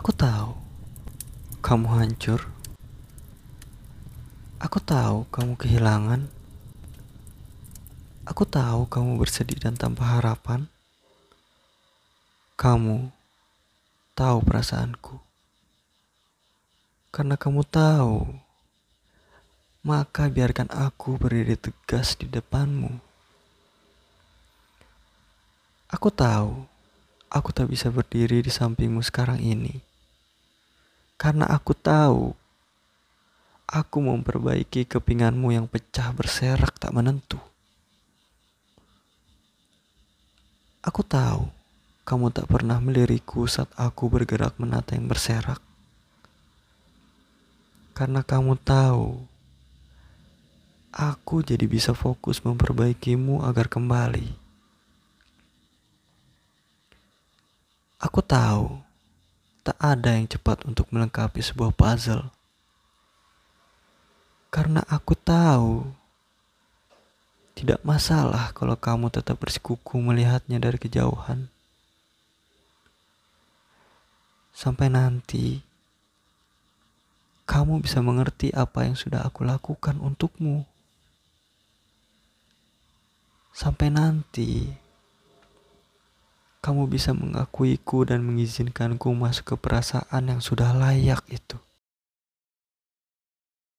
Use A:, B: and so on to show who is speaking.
A: Aku tahu kamu hancur. Aku tahu kamu kehilangan. Aku tahu kamu bersedih dan tanpa harapan. Kamu tahu perasaanku. Karena kamu tahu, maka biarkan aku berdiri tegas di depanmu. Aku tahu aku tak bisa berdiri di sampingmu sekarang ini. Karena aku tahu aku memperbaiki kepinganmu yang pecah berserak tak menentu. Aku tahu kamu tak pernah meliriku saat aku bergerak menata yang berserak. Karena kamu tahu aku jadi bisa fokus memperbaikimu agar kembali. Aku tahu tak ada yang cepat untuk melengkapi sebuah puzzle. Karena aku tahu tidak masalah kalau kamu tetap bersikuku melihatnya dari kejauhan. Sampai nanti kamu bisa mengerti apa yang sudah aku lakukan untukmu. Sampai nanti kamu bisa mengakuiku dan mengizinkanku masuk ke perasaan yang sudah layak itu.